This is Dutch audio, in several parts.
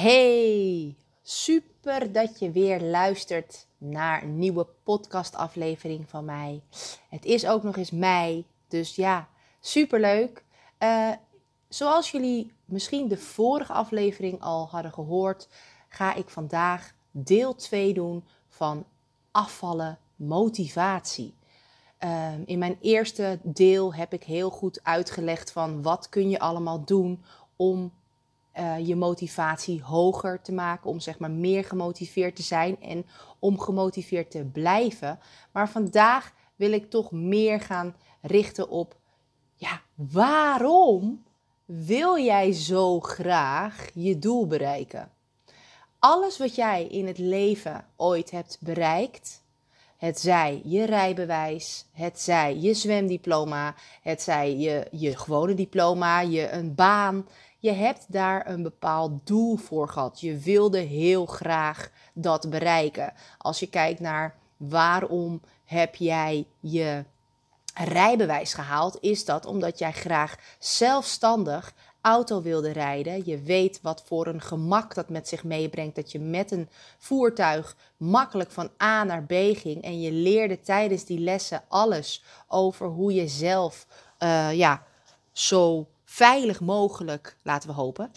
Hey, super dat je weer luistert naar een nieuwe podcastaflevering van mij. Het is ook nog eens mei, dus ja, super leuk. Uh, zoals jullie misschien de vorige aflevering al hadden gehoord, ga ik vandaag deel 2 doen van afvallen motivatie. Uh, in mijn eerste deel heb ik heel goed uitgelegd van wat kun je allemaal doen om uh, je motivatie hoger te maken, om zeg maar meer gemotiveerd te zijn en om gemotiveerd te blijven. Maar vandaag wil ik toch meer gaan richten op, ja, waarom wil jij zo graag je doel bereiken? Alles wat jij in het leven ooit hebt bereikt, het zij je rijbewijs, het zij je zwemdiploma, het zij je, je gewone diploma, je een baan, je hebt daar een bepaald doel voor gehad. Je wilde heel graag dat bereiken. Als je kijkt naar waarom heb jij je rijbewijs gehaald, is dat omdat jij graag zelfstandig auto wilde rijden. Je weet wat voor een gemak dat met zich meebrengt. Dat je met een voertuig makkelijk van A naar B ging. En je leerde tijdens die lessen alles over hoe je zelf uh, ja, zo veilig mogelijk, laten we hopen,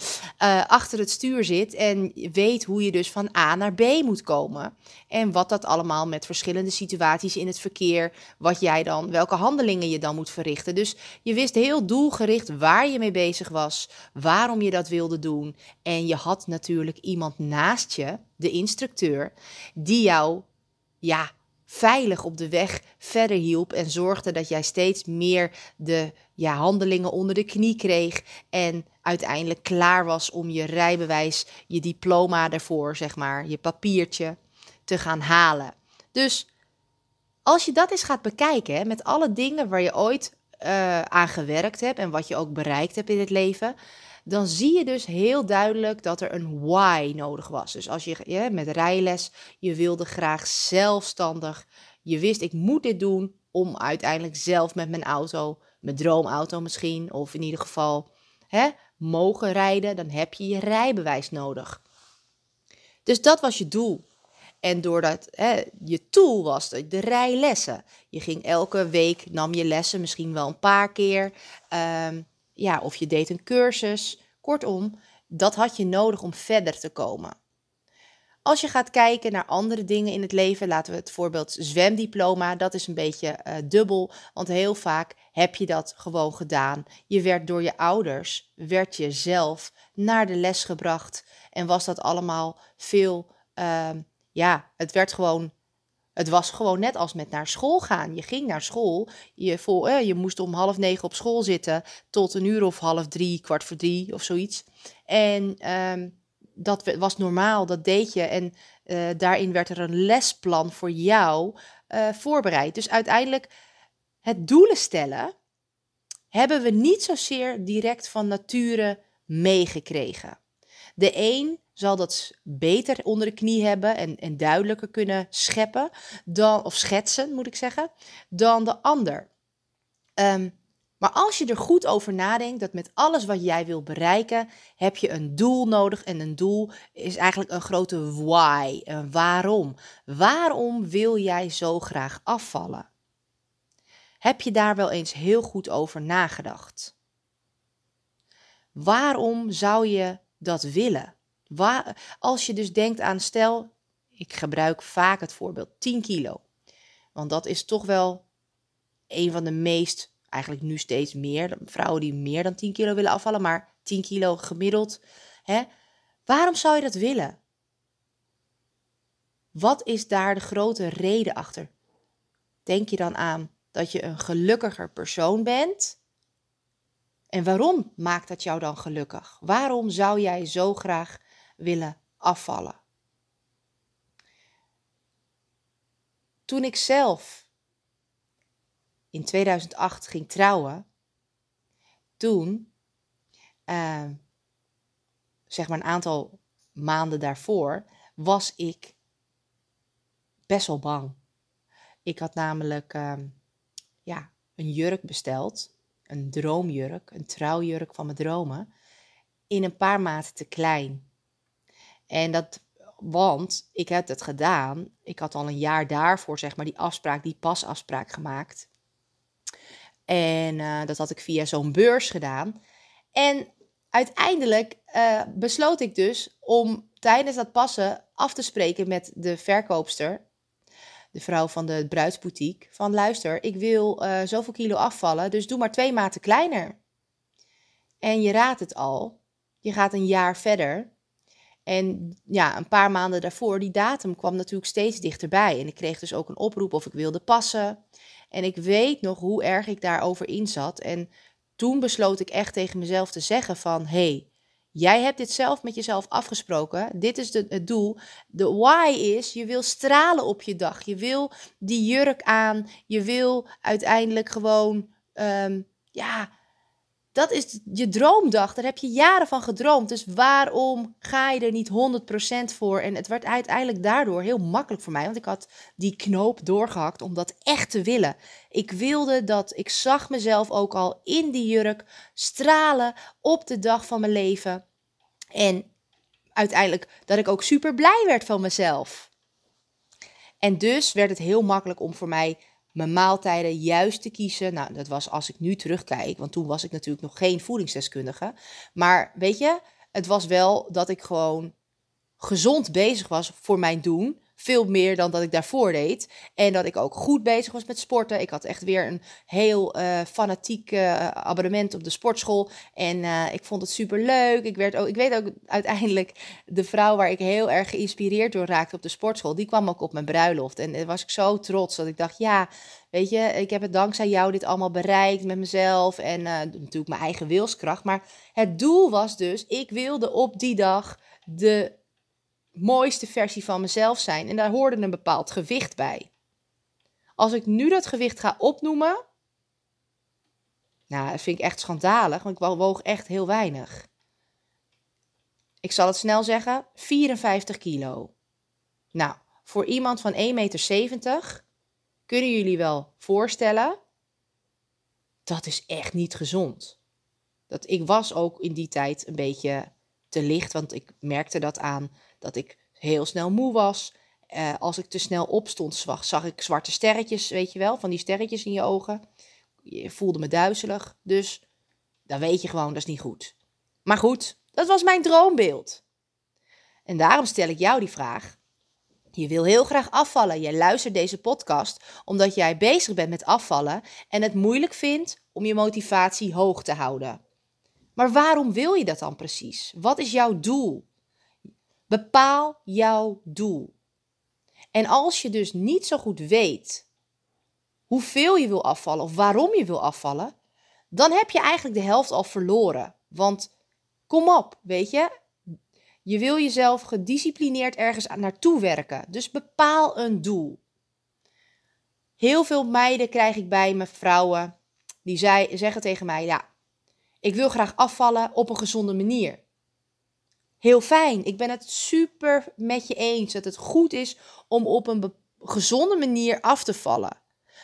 uh, achter het stuur zit en weet hoe je dus van A naar B moet komen. En wat dat allemaal met verschillende situaties in het verkeer, wat jij dan, welke handelingen je dan moet verrichten. Dus je wist heel doelgericht waar je mee bezig was, waarom je dat wilde doen. En je had natuurlijk iemand naast je, de instructeur, die jou ja, veilig op de weg verder hielp en zorgde dat jij steeds meer de ja, handelingen onder de knie kreeg en uiteindelijk klaar was om je rijbewijs, je diploma ervoor, zeg maar, je papiertje te gaan halen. Dus als je dat eens gaat bekijken, met alle dingen waar je ooit uh, aan gewerkt hebt en wat je ook bereikt hebt in het leven, dan zie je dus heel duidelijk dat er een why nodig was. Dus als je met rijles, je wilde graag zelfstandig, je wist ik moet dit doen om uiteindelijk zelf met mijn auto, mijn droomauto misschien, of in ieder geval hè, mogen rijden, dan heb je je rijbewijs nodig. Dus dat was je doel. En doordat hè, je tool was de rijlessen. Je ging elke week, nam je lessen, misschien wel een paar keer. Um, ja, of je deed een cursus. Kortom, dat had je nodig om verder te komen. Als je gaat kijken naar andere dingen in het leven, laten we het voorbeeld zwemdiploma, dat is een beetje uh, dubbel, want heel vaak heb je dat gewoon gedaan. Je werd door je ouders, werd je zelf naar de les gebracht en was dat allemaal veel, uh, ja, het werd gewoon het was gewoon net als met naar school gaan. Je ging naar school, je, vol, eh, je moest om half negen op school zitten tot een uur of half drie, kwart voor drie of zoiets. En ehm, dat was normaal, dat deed je. En uh, daarin werd er een lesplan voor jou uh, voorbereid. Dus uiteindelijk het doelen stellen hebben we niet zozeer direct van nature meegekregen. De een zal dat beter onder de knie hebben en, en duidelijker kunnen scheppen, dan, of schetsen moet ik zeggen, dan de ander. Um, maar als je er goed over nadenkt, dat met alles wat jij wil bereiken, heb je een doel nodig. En een doel is eigenlijk een grote why, een waarom. Waarom wil jij zo graag afvallen? Heb je daar wel eens heel goed over nagedacht? Waarom zou je dat willen? Als je dus denkt aan, stel, ik gebruik vaak het voorbeeld 10 kilo. Want dat is toch wel een van de meest, eigenlijk nu steeds meer, vrouwen die meer dan 10 kilo willen afvallen, maar 10 kilo gemiddeld. Hè? Waarom zou je dat willen? Wat is daar de grote reden achter? Denk je dan aan dat je een gelukkiger persoon bent? En waarom maakt dat jou dan gelukkig? Waarom zou jij zo graag willen afvallen. Toen ik zelf in 2008 ging trouwen, toen, uh, zeg maar een aantal maanden daarvoor, was ik best wel bang. Ik had namelijk uh, ja, een jurk besteld, een droomjurk, een trouwjurk van mijn dromen, in een paar maten te klein. En dat, want ik heb het gedaan. Ik had al een jaar daarvoor, zeg maar, die afspraak, die pasafspraak gemaakt. En uh, dat had ik via zo'n beurs gedaan. En uiteindelijk uh, besloot ik dus om tijdens dat passen af te spreken met de verkoopster, de vrouw van de bruidsboutique, van luister, ik wil uh, zoveel kilo afvallen, dus doe maar twee maten kleiner. En je raadt het al, je gaat een jaar verder. En ja, een paar maanden daarvoor, die datum kwam natuurlijk steeds dichterbij. En ik kreeg dus ook een oproep of ik wilde passen. En ik weet nog hoe erg ik daarover in zat. En toen besloot ik echt tegen mezelf te zeggen van... hey, jij hebt dit zelf met jezelf afgesproken. Dit is de, het doel. De why is, je wil stralen op je dag. Je wil die jurk aan. Je wil uiteindelijk gewoon... Um, ja, dat is je droomdag. Daar heb je jaren van gedroomd. Dus waarom ga je er niet 100% voor? En het werd uiteindelijk daardoor heel makkelijk voor mij. Want ik had die knoop doorgehakt om dat echt te willen. Ik wilde dat. Ik zag mezelf ook al in die jurk stralen op de dag van mijn leven. En uiteindelijk dat ik ook super blij werd van mezelf. En dus werd het heel makkelijk om voor mij mijn maaltijden juist te kiezen. Nou, dat was als ik nu terugkijk, want toen was ik natuurlijk nog geen voedingsdeskundige. Maar weet je, het was wel dat ik gewoon gezond bezig was voor mijn doen. Veel meer dan dat ik daarvoor deed. En dat ik ook goed bezig was met sporten. Ik had echt weer een heel uh, fanatiek uh, abonnement op de sportschool. En uh, ik vond het super leuk. Ik, werd ook, ik weet ook uiteindelijk de vrouw waar ik heel erg geïnspireerd door raakte op de sportschool. Die kwam ook op mijn bruiloft. En daar was ik zo trots dat ik dacht: ja, weet je, ik heb het dankzij jou dit allemaal bereikt met mezelf. En natuurlijk mijn eigen wilskracht. Maar het doel was dus: ik wilde op die dag de mooiste versie van mezelf zijn. En daar hoorde een bepaald gewicht bij. Als ik nu dat gewicht ga opnoemen, nou, dat vind ik echt schandalig, want ik woog echt heel weinig. Ik zal het snel zeggen, 54 kilo. Nou, voor iemand van 1,70 meter kunnen jullie wel voorstellen, dat is echt niet gezond. Dat ik was ook in die tijd een beetje te licht, want ik merkte dat aan dat ik heel snel moe was. Uh, als ik te snel opstond, zag ik zwarte sterretjes, weet je wel, van die sterretjes in je ogen. Je voelde me duizelig, dus dan weet je gewoon, dat is niet goed. Maar goed, dat was mijn droombeeld. En daarom stel ik jou die vraag. Je wil heel graag afvallen. Je luistert deze podcast omdat jij bezig bent met afvallen en het moeilijk vindt om je motivatie hoog te houden. Maar waarom wil je dat dan precies? Wat is jouw doel? Bepaal jouw doel. En als je dus niet zo goed weet hoeveel je wil afvallen of waarom je wil afvallen, dan heb je eigenlijk de helft al verloren. Want kom op, weet je, je wil jezelf gedisciplineerd ergens naartoe werken. Dus bepaal een doel. Heel veel meiden krijg ik bij me, vrouwen, die zeggen tegen mij: Ja, ik wil graag afvallen op een gezonde manier heel fijn. Ik ben het super met je eens dat het goed is om op een gezonde manier af te vallen.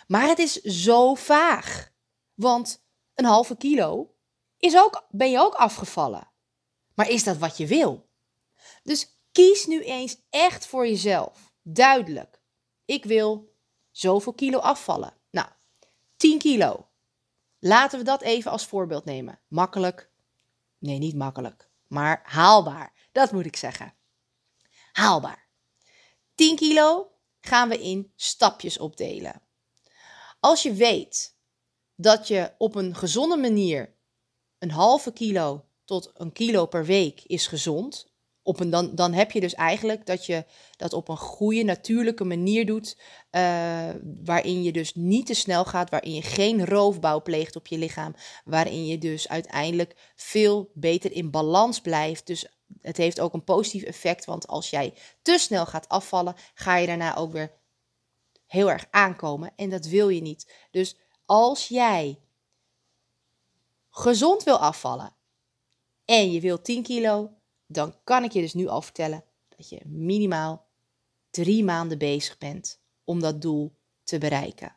Maar het is zo vaag. Want een halve kilo is ook, ben je ook afgevallen. Maar is dat wat je wil? Dus kies nu eens echt voor jezelf. Duidelijk. Ik wil zoveel kilo afvallen. Nou, 10 kilo. Laten we dat even als voorbeeld nemen. Makkelijk? Nee, niet makkelijk maar haalbaar. Dat moet ik zeggen. Haalbaar. 10 kilo gaan we in stapjes opdelen. Als je weet dat je op een gezonde manier een halve kilo tot een kilo per week is gezond, op een, dan, dan heb je dus eigenlijk dat je dat op een goede, natuurlijke manier doet. Uh, waarin je dus niet te snel gaat, waarin je geen roofbouw pleegt op je lichaam. Waarin je dus uiteindelijk veel beter in balans blijft. Dus het heeft ook een positief effect, want als jij te snel gaat afvallen, ga je daarna ook weer heel erg aankomen. En dat wil je niet. Dus als jij gezond wil afvallen en je wilt 10 kilo, dan kan ik je dus nu al vertellen dat je minimaal drie maanden bezig bent om dat doel te bereiken.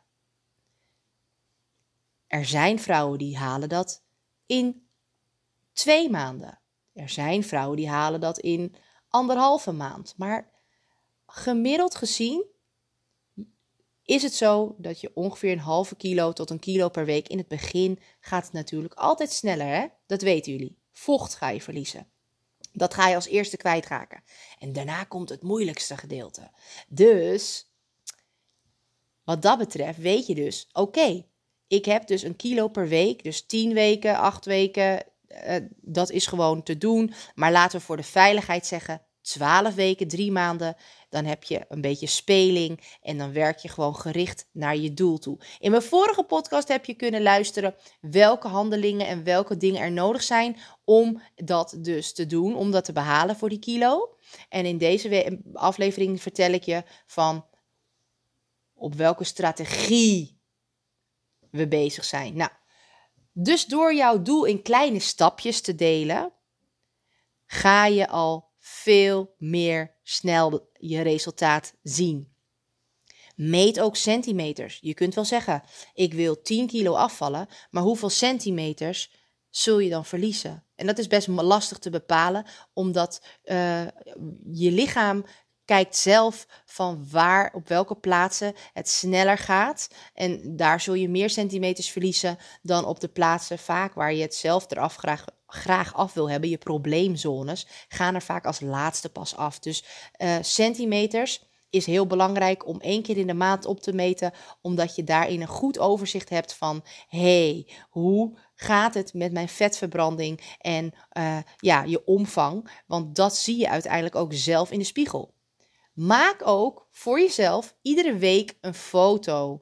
Er zijn vrouwen die halen dat in twee maanden. Er zijn vrouwen die halen dat in anderhalve maand. Maar gemiddeld gezien is het zo dat je ongeveer een halve kilo tot een kilo per week. In het begin gaat het natuurlijk altijd sneller, hè? Dat weten jullie. Vocht ga je verliezen. Dat ga je als eerste kwijtraken. En daarna komt het moeilijkste gedeelte. Dus, wat dat betreft, weet je dus, oké, ik heb dus een kilo per week, dus 10 weken, 8 weken, uh, dat is gewoon te doen. Maar laten we voor de veiligheid zeggen 12 weken, 3 maanden. Dan heb je een beetje speling en dan werk je gewoon gericht naar je doel toe. In mijn vorige podcast heb je kunnen luisteren welke handelingen en welke dingen er nodig zijn om dat dus te doen, om dat te behalen voor die kilo. En in deze aflevering vertel ik je van op welke strategie we bezig zijn. Nou, dus door jouw doel in kleine stapjes te delen, ga je al veel meer snel je resultaat zien. Meet ook centimeters. Je kunt wel zeggen: ik wil 10 kilo afvallen, maar hoeveel centimeters zul je dan verliezen? En dat is best lastig te bepalen, omdat uh, je lichaam kijkt zelf van waar, op welke plaatsen het sneller gaat. En daar zul je meer centimeters verliezen dan op de plaatsen vaak waar je het zelf eraf graag, graag af wil hebben. Je probleemzones gaan er vaak als laatste pas af. Dus uh, centimeters is heel belangrijk om één keer in de maand op te meten, omdat je daarin een goed overzicht hebt van hey, hoe gaat het met mijn vetverbranding en uh, ja, je omvang? Want dat zie je uiteindelijk ook zelf in de spiegel. Maak ook voor jezelf iedere week een foto.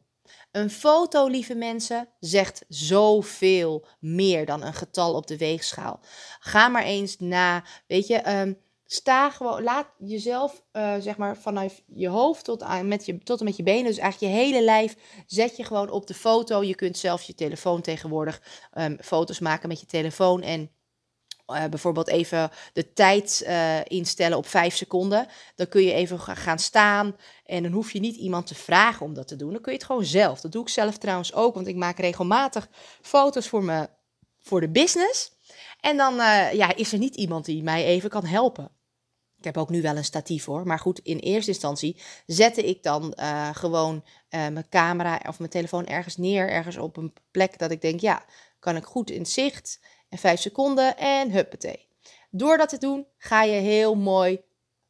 Een foto, lieve mensen, zegt zoveel meer dan een getal op de weegschaal. Ga maar eens na, weet je, um, sta gewoon, laat jezelf, uh, zeg maar, vanuit je hoofd tot, aan, met je, tot en met je benen, dus eigenlijk je hele lijf, zet je gewoon op de foto. Je kunt zelf je telefoon tegenwoordig um, foto's maken met je telefoon en uh, bijvoorbeeld even de tijd uh, instellen op 5 seconden. Dan kun je even gaan staan en dan hoef je niet iemand te vragen om dat te doen. Dan kun je het gewoon zelf. Dat doe ik zelf trouwens ook, want ik maak regelmatig foto's voor, me, voor de business. En dan uh, ja, is er niet iemand die mij even kan helpen. Ik heb ook nu wel een statief hoor. Maar goed, in eerste instantie zette ik dan gewoon mijn camera of mijn telefoon ergens neer. Ergens op een plek dat ik denk, ja, kan ik goed in zicht en 5 seconden en huppatee. Door dat te doen ga je heel mooi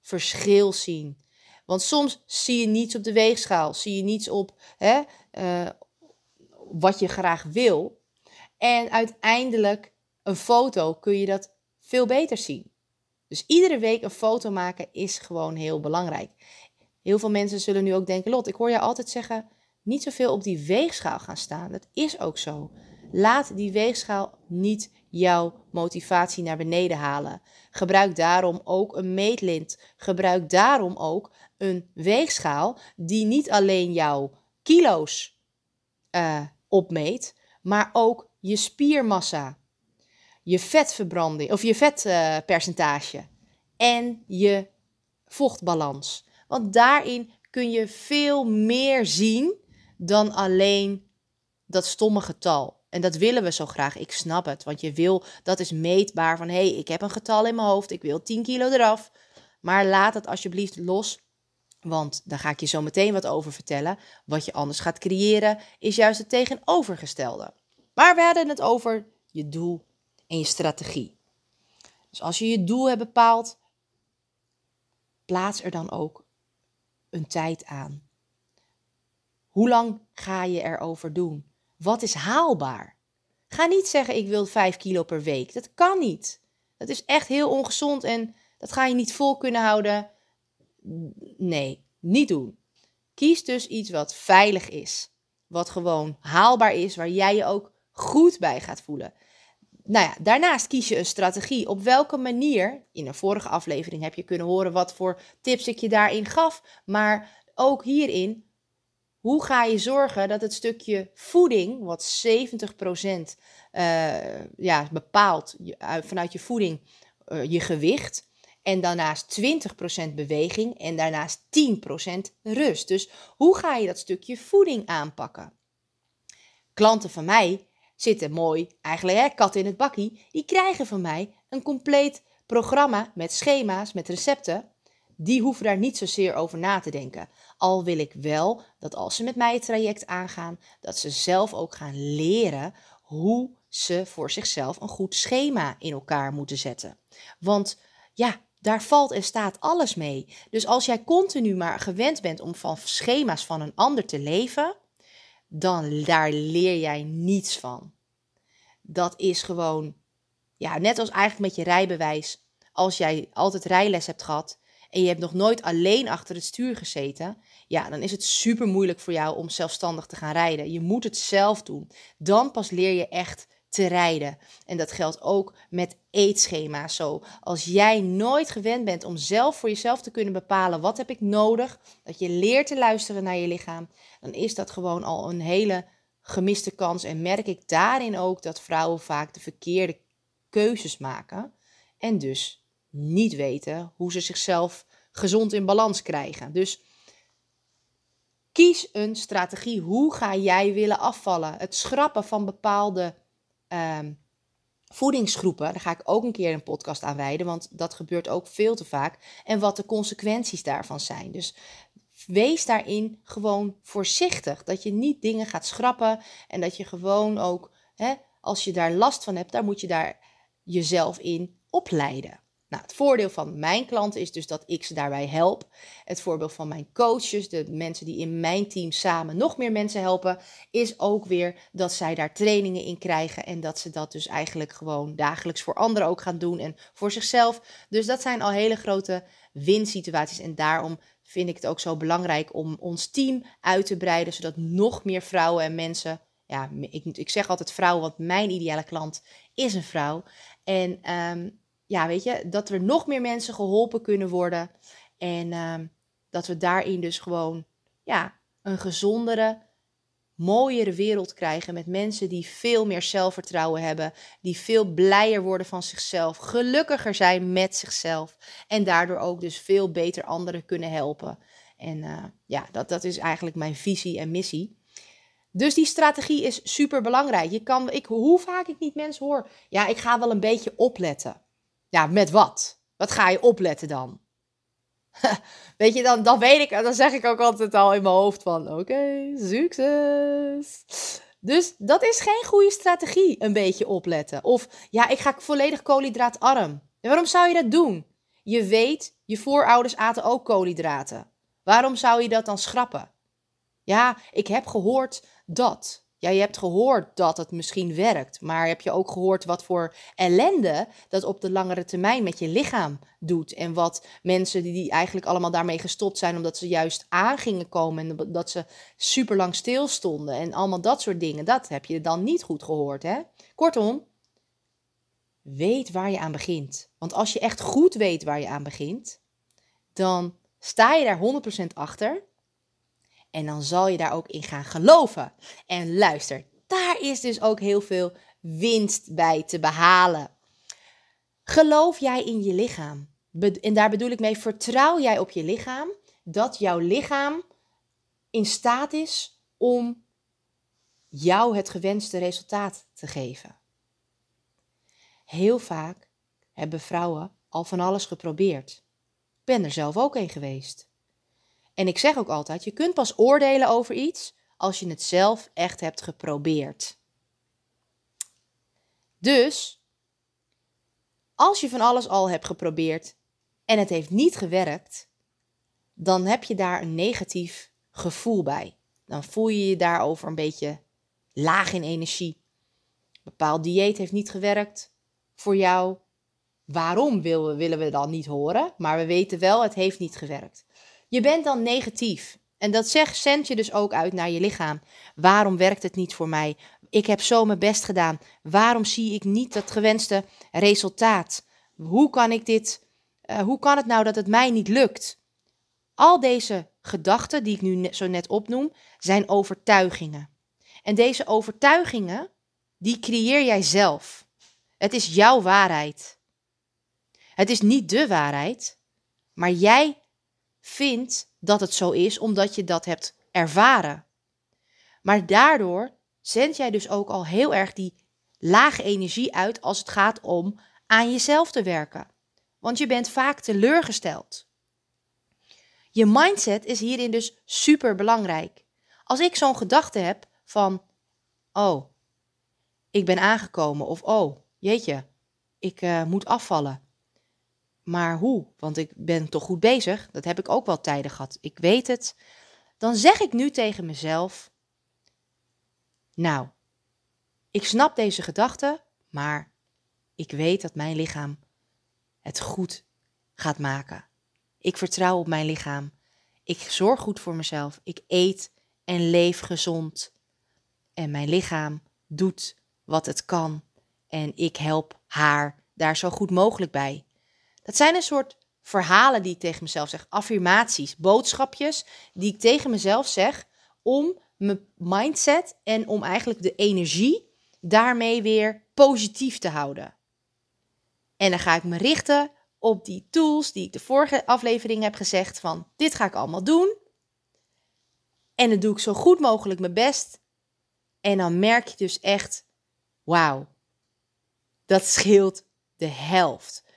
verschil zien. Want soms zie je niets op de weegschaal, zie je niets op hè, uh, wat je graag wil. En uiteindelijk een foto kun je dat veel beter zien. Dus iedere week een foto maken is gewoon heel belangrijk. Heel veel mensen zullen nu ook denken: Lot, ik hoor je altijd zeggen: niet zoveel op die weegschaal gaan staan. Dat is ook zo. Laat die weegschaal niet jouw motivatie naar beneden halen. Gebruik daarom ook een meetlint. Gebruik daarom ook een weegschaal die niet alleen jouw kilo's uh, opmeet, maar ook je spiermassa, je vetverbranding of je vetpercentage en je vochtbalans. Want daarin kun je veel meer zien dan alleen dat stomme getal. En dat willen we zo graag. Ik snap het. Want je wil, dat is meetbaar van hé, hey, ik heb een getal in mijn hoofd. Ik wil 10 kilo eraf. Maar laat het alsjeblieft los. Want daar ga ik je zo meteen wat over vertellen. Wat je anders gaat creëren, is juist het tegenovergestelde. Maar we hadden het over je doel en je strategie. Dus als je je doel hebt bepaald, plaats er dan ook een tijd aan. Hoe lang ga je erover doen? Wat is haalbaar? Ga niet zeggen ik wil 5 kilo per week. Dat kan niet. Dat is echt heel ongezond en dat ga je niet vol kunnen houden. Nee, niet doen. Kies dus iets wat veilig is. Wat gewoon haalbaar is, waar jij je ook goed bij gaat voelen. Nou ja, daarnaast kies je een strategie. Op welke manier, in een vorige aflevering heb je kunnen horen wat voor tips ik je daarin gaf. Maar ook hierin, hoe ga je zorgen dat het stukje voeding, wat 70% uh, ja, bepaalt vanuit je voeding uh, je gewicht, en daarnaast 20% beweging en daarnaast 10% rust. Dus hoe ga je dat stukje voeding aanpakken? Klanten van mij zitten mooi, eigenlijk hè, kat in het bakkie, die krijgen van mij een compleet programma met schema's, met recepten, die hoeven daar niet zozeer over na te denken. Al wil ik wel dat als ze met mij het traject aangaan, dat ze zelf ook gaan leren hoe ze voor zichzelf een goed schema in elkaar moeten zetten. Want ja, daar valt en staat alles mee. Dus als jij continu maar gewend bent om van schema's van een ander te leven, dan daar leer jij niets van. Dat is gewoon, ja, net als eigenlijk met je rijbewijs. Als jij altijd rijles hebt gehad en je hebt nog nooit alleen achter het stuur gezeten, ja, dan is het super moeilijk voor jou om zelfstandig te gaan rijden. Je moet het zelf doen. Dan pas leer je echt te rijden. En dat geldt ook met eetschema's zo. Als jij nooit gewend bent om zelf voor jezelf te kunnen bepalen wat heb ik nodig, dat je leert te luisteren naar je lichaam, dan is dat gewoon al een hele gemiste kans. En merk ik daarin ook dat vrouwen vaak de verkeerde keuzes maken en dus niet weten hoe ze zichzelf gezond in balans krijgen. Dus kies een strategie. Hoe ga jij willen afvallen? Het schrappen van bepaalde um, voedingsgroepen, daar ga ik ook een keer een podcast aan wijden, want dat gebeurt ook veel te vaak. En wat de consequenties daarvan zijn. Dus wees daarin gewoon voorzichtig. Dat je niet dingen gaat schrappen en dat je gewoon ook, hè, als je daar last van hebt, daar moet je daar jezelf in opleiden. Nou, het voordeel van mijn klanten is dus dat ik ze daarbij help. Het voordeel van mijn coaches, de mensen die in mijn team samen nog meer mensen helpen, is ook weer dat zij daar trainingen in krijgen en dat ze dat dus eigenlijk gewoon dagelijks voor anderen ook gaan doen en voor zichzelf. Dus dat zijn al hele grote winsituaties en daarom vind ik het ook zo belangrijk om ons team uit te breiden, zodat nog meer vrouwen en mensen, ja, ik, ik zeg altijd vrouwen, want mijn ideale klant is een vrouw. En um, ja, weet je, dat er nog meer mensen geholpen kunnen worden. En ehm, dat we daarin dus gewoon, ja, een gezondere, mooiere wereld krijgen met mensen die veel meer zelfvertrouwen hebben, die veel blijer worden van zichzelf, gelukkiger zijn met zichzelf en daardoor ook dus veel beter anderen kunnen helpen. En uh, ja, dat, dat is eigenlijk mijn visie en missie. Dus die strategie is super belangrijk. Je kan, ik, hoe vaak ik niet mensen hoor, ja, ik ga wel een beetje opletten. Ja, met wat? Wat ga je opletten dan? Weet je, dan, dan weet ik, dan zeg ik ook altijd al in mijn hoofd van, oké, succes. Dus dat is geen goede strategie, een beetje opletten. Of, ja, ik ga volledig koolhydraatarm. En waarom zou je dat doen? Je weet, je voorouders aten ook koolhydraten. Waarom zou je dat dan schrappen? Ja, ik heb gehoord dat. Ja, je hebt gehoord dat het misschien werkt, maar heb je ook gehoord wat voor ellende dat op de langere termijn met je lichaam doet? En wat mensen die eigenlijk allemaal daarmee gestopt zijn omdat ze juist aan gingen komen en dat ze super lang stilstonden en allemaal dat soort dingen, dat heb je dan niet goed gehoord, hè? Kortom, weet waar je aan begint. Want als je echt goed weet waar je aan begint, dan sta je daar 100% achter en dan zal je daar ook in gaan geloven. En luister, daar is dus ook heel veel winst bij te behalen. Geloof jij in je lichaam? En daar bedoel ik mee, vertrouw jij op je lichaam dat jouw lichaam in staat is om jou het gewenste resultaat te geven? Heel vaak hebben vrouwen al van alles geprobeerd. Ik ben er zelf ook een geweest. En ik zeg ook altijd: je kunt pas oordelen over iets als je het zelf echt hebt geprobeerd. Dus, als je van alles al hebt geprobeerd en het heeft niet gewerkt, dan heb je daar een negatief gevoel bij. Dan voel je je daarover een beetje laag in energie. Een bepaald dieet heeft niet gewerkt voor jou. Waarom willen we dan niet horen? Maar we weten wel, het heeft niet gewerkt. Je bent dan negatief. En dat zegt, zend je dus ook uit naar je lichaam. Waarom werkt het niet voor mij? Ik heb zo mijn best gedaan. Waarom zie ik niet dat gewenste resultaat? Hoe kan ik dit? Uh, hoe kan het nou dat het mij niet lukt? Al deze gedachten die ik nu zo net opnoem, zijn overtuigingen. En deze overtuigingen, die creëer jij zelf. Het is jouw waarheid. Het is niet de waarheid, maar jij vindt dat het zo is omdat je dat hebt ervaren. Maar daardoor zend jij dus ook al heel erg die lage energie uit als het gaat om aan jezelf te werken. want je bent vaak teleurgesteld. Je mindset is hierin dus super belangrijk. Als ik zo'n gedachte heb van, oh, ik ben aangekomen of oh, jeetje, ik uh, moet afvallen. Maar hoe? Want ik ben toch goed bezig. Dat heb ik ook wel tijden gehad. Ik weet het. Dan zeg ik nu tegen mezelf: Nou, ik snap deze gedachte, maar ik weet dat mijn lichaam het goed gaat maken. Ik vertrouw op mijn lichaam. Ik zorg goed voor mezelf. Ik eet en leef gezond. En mijn lichaam doet wat het kan. En ik help haar daar zo goed mogelijk bij. Dat zijn een soort verhalen die ik tegen mezelf zeg, affirmaties, boodschapjes die ik tegen mezelf zeg om mijn mindset en om eigenlijk de energie daarmee weer positief te houden. En dan ga ik me richten op die tools die ik de vorige aflevering heb gezegd van dit ga ik allemaal doen. En dan doe ik zo goed mogelijk mijn best. En dan merk je dus echt, wauw, dat scheelt de helft.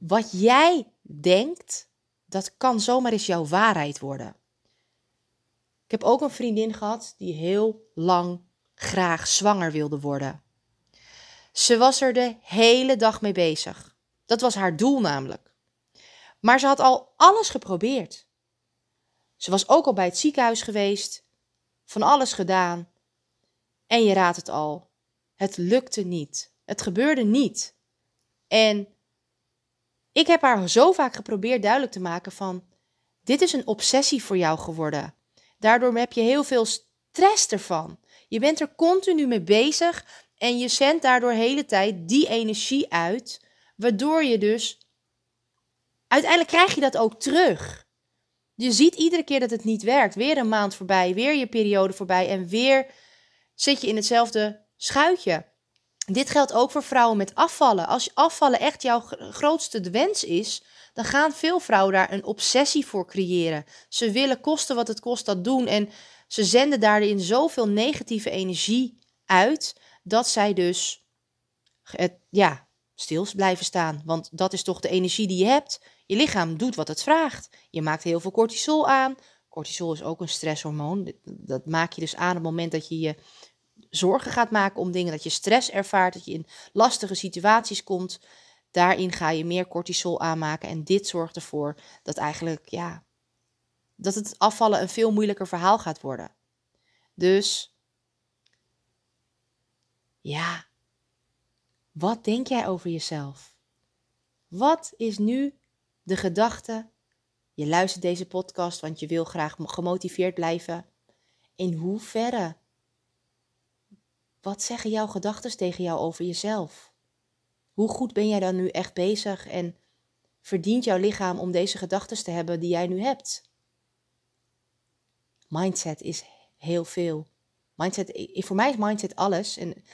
Wat jij denkt, dat kan zomaar eens jouw waarheid worden. Ik heb ook een vriendin gehad die heel lang graag zwanger wilde worden. Ze was er de hele dag mee bezig. Dat was haar doel namelijk. Maar ze had al alles geprobeerd. Ze was ook al bij het ziekenhuis geweest, van alles gedaan. En je raadt het al, het lukte niet. Het gebeurde niet. En ik heb haar zo vaak geprobeerd duidelijk te maken van, dit is een obsessie voor jou geworden. Daardoor heb je heel veel stress ervan. Je bent er continu mee bezig en je zendt daardoor hele tijd die energie uit, waardoor je dus uiteindelijk krijg je dat ook terug. Je ziet iedere keer dat het niet werkt. Weer een maand voorbij, weer je periode voorbij en weer zit je in hetzelfde schuitje. Dit geldt ook voor vrouwen met afvallen. Als afvallen echt jouw grootste wens is, dan gaan veel vrouwen daar een obsessie voor creëren. Ze willen kosten wat het kost dat doen en ze zenden daarin zoveel negatieve energie uit dat zij dus het, ja, stil blijven staan. Want dat is toch de energie die je hebt. Je lichaam doet wat het vraagt. Je maakt heel veel cortisol aan. Cortisol is ook een stresshormoon. Dat maak je dus aan op het moment dat je je zorgen gaat maken om dingen, dat je stress ervaart, dat je in lastige situaties komt. Daarin ga je meer cortisol aanmaken. En dit zorgt ervoor dat eigenlijk, ja, dat het afvallen een veel moeilijker verhaal gaat worden. Dus, ja, wat denk jij over jezelf? Wat is nu de gedachte? Je luistert deze podcast, want je wil graag gemotiveerd blijven. In hoeverre wat zeggen jouw gedachten tegen jou over jezelf? Hoe goed ben jij dan nu echt bezig en verdient jouw lichaam om deze gedachten te hebben die jij nu hebt? Mindset is heel veel. Mindset, voor mij is mindset alles. En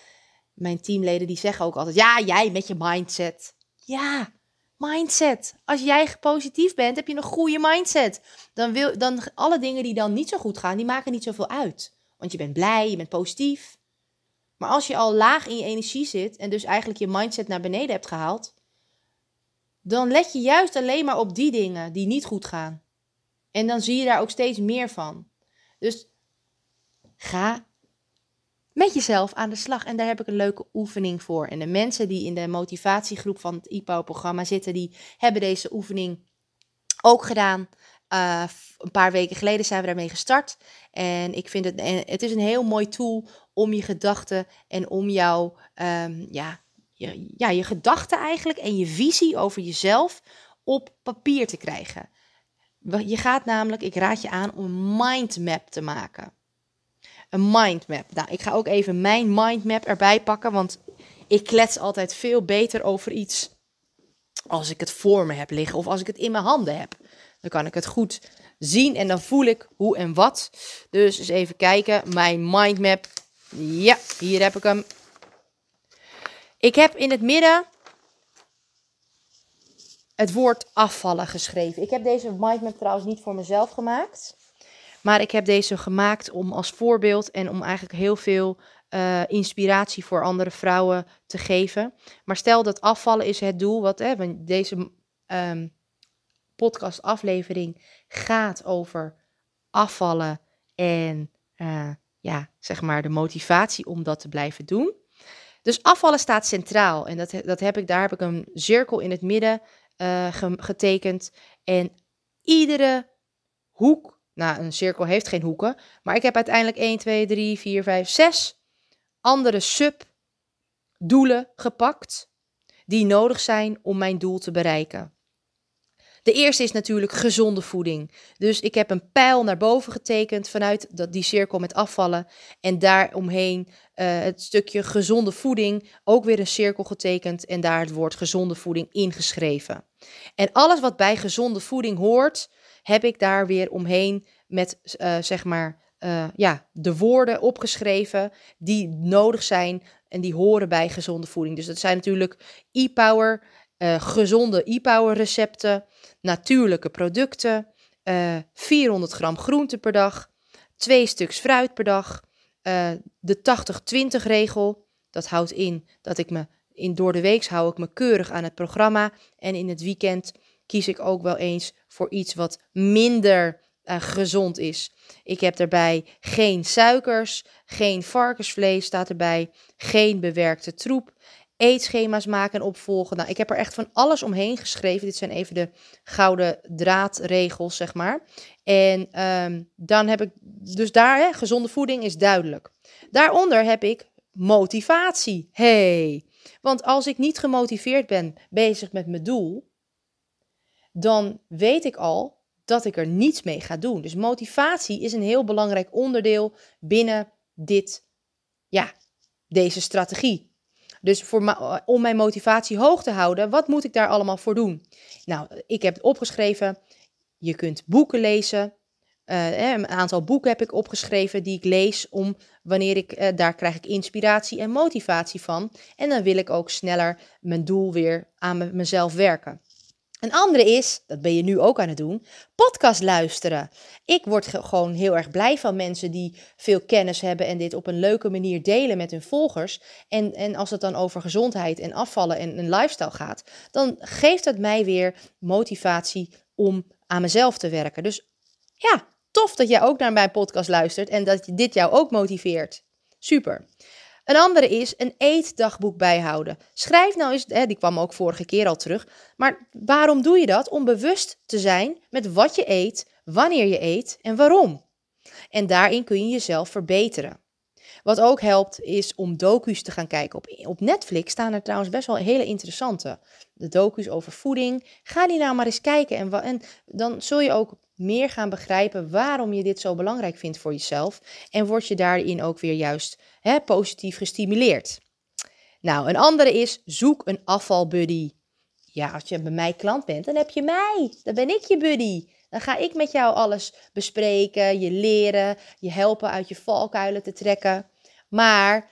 mijn teamleden die zeggen ook altijd: ja, jij met je mindset. Ja, mindset. Als jij positief bent, heb je een goede mindset. Dan wil dan alle dingen die dan niet zo goed gaan, die maken niet zoveel uit. Want je bent blij, je bent positief. Maar als je al laag in je energie zit en dus eigenlijk je mindset naar beneden hebt gehaald, dan let je juist alleen maar op die dingen die niet goed gaan. En dan zie je daar ook steeds meer van. Dus ga met jezelf aan de slag. En daar heb ik een leuke oefening voor. En de mensen die in de motivatiegroep van het IPO-programma zitten, die hebben deze oefening ook gedaan. Uh, een paar weken geleden zijn we daarmee gestart. En ik vind het, het is een heel mooi tool om je gedachten en om jouw, um, ja, je, ja, je gedachten eigenlijk en je visie over jezelf op papier te krijgen. Je gaat namelijk, ik raad je aan om een mindmap te maken. Een mindmap. Nou, ik ga ook even mijn mindmap erbij pakken, want ik klets altijd veel beter over iets als ik het voor me heb liggen of als ik het in mijn handen heb. Dan kan ik het goed zien en dan voel ik hoe en wat. Dus eens even kijken. Mijn mindmap. Ja, hier heb ik hem. Ik heb in het midden het woord afvallen geschreven. Ik heb deze mindmap trouwens niet voor mezelf gemaakt. Maar ik heb deze gemaakt om als voorbeeld en om eigenlijk heel veel eh, inspiratie voor andere vrouwen te geven. Maar stel dat afvallen is het doel, wat hè, deze um, podcastaflevering gaat over afvallen en uh, ja, zeg maar de motivatie om dat te blijven doen. Dus afvallen staat centraal en dat, dat heb ik, daar heb ik een cirkel in het midden uh, getekend. En iedere hoek, nou een cirkel heeft geen hoeken, maar ik heb uiteindelijk 1, 2, 3, 4, 5, 6 andere subdoelen gepakt die nodig zijn om mijn doel te bereiken. De eerste is natuurlijk gezonde voeding. Dus ik heb een pijl naar boven getekend vanuit dat, die cirkel met afvallen. En daaromheen uh, het stukje gezonde voeding ook weer een cirkel getekend. En daar het woord gezonde voeding ingeschreven. En alles wat bij gezonde voeding hoort, heb ik daar weer omheen met uh, zeg maar uh, ja, de woorden opgeschreven die nodig zijn en die horen bij gezonde voeding. Dus dat zijn natuurlijk e-power, uh, gezonde e-power recepten, natuurlijke producten, uh, eh, 400 gram groente per dag, twee stuks fruit per dag, uh, de 80-20 regel. Dat houdt in dat ik me in door de week hou ik me keurig aan het programma en in het weekend kies ik ook wel eens voor iets wat minder gezond is. Ik heb daarbij geen suikers, geen varkensvlees staat erbij, geen bewerkte troep eetschema's maken en opvolgen. Nou, ik heb er echt van alles omheen geschreven. Dit zijn even de gouden draadregels, zeg maar. En um, dan heb ik, dus daar, hè, gezonde voeding is duidelijk. Daaronder heb ik motivatie. Hey, want als ik niet gemotiveerd ben bezig met mijn doel, dan weet ik al dat ik er niets mee ga doen. Dus motivatie is een heel belangrijk onderdeel binnen dit, ja, deze strategie. Dus voor om mijn motivatie hoog te houden, wat moet ik daar allemaal voor doen? Nou, ik heb opgeschreven, je kunt boeken lezen. Uh, een aantal boeken heb ik opgeschreven die ik lees om wanneer ik, uh, daar krijg ik inspiratie en motivatie van. En dan wil ik ook sneller mijn doel weer aan mezelf werken. Een andere is, dat ben je nu ook aan het doen, podcast luisteren. Ik word gewoon heel erg blij van mensen die veel kennis hebben en dit op een leuke manier delen met hun volgers. En, en als het dan over gezondheid en afvallen en een lifestyle gaat, dan geeft het mij weer motivatie om aan mezelf te werken. Dus ja, tof dat jij ook naar mijn podcast luistert en dat dit jou ook motiveert. Super. Een andere is een eetdagboek bijhouden. Schrijf nou eens, hè, die kwam ook vorige keer al terug. Maar waarom doe je dat? Om bewust te zijn met wat je eet, wanneer je eet en waarom. En daarin kun je jezelf verbeteren. Wat ook helpt is om docu's te gaan kijken. Op, op Netflix staan er trouwens best wel hele interessante. De docu's over voeding. Ga die nou maar eens kijken. En, dan zul je ook meer gaan begrijpen waarom je dit zo belangrijk vindt voor jezelf. En word je daarin ook weer juist hè, positief gestimuleerd. Nou, een andere is zoek een afvalbuddy. Ja, als je bij mij klant bent, dan heb je mij. Dan ben ik je buddy. Dan ga ik met jou alles bespreken, je leren, je helpen uit je valkuilen te trekken. Maar,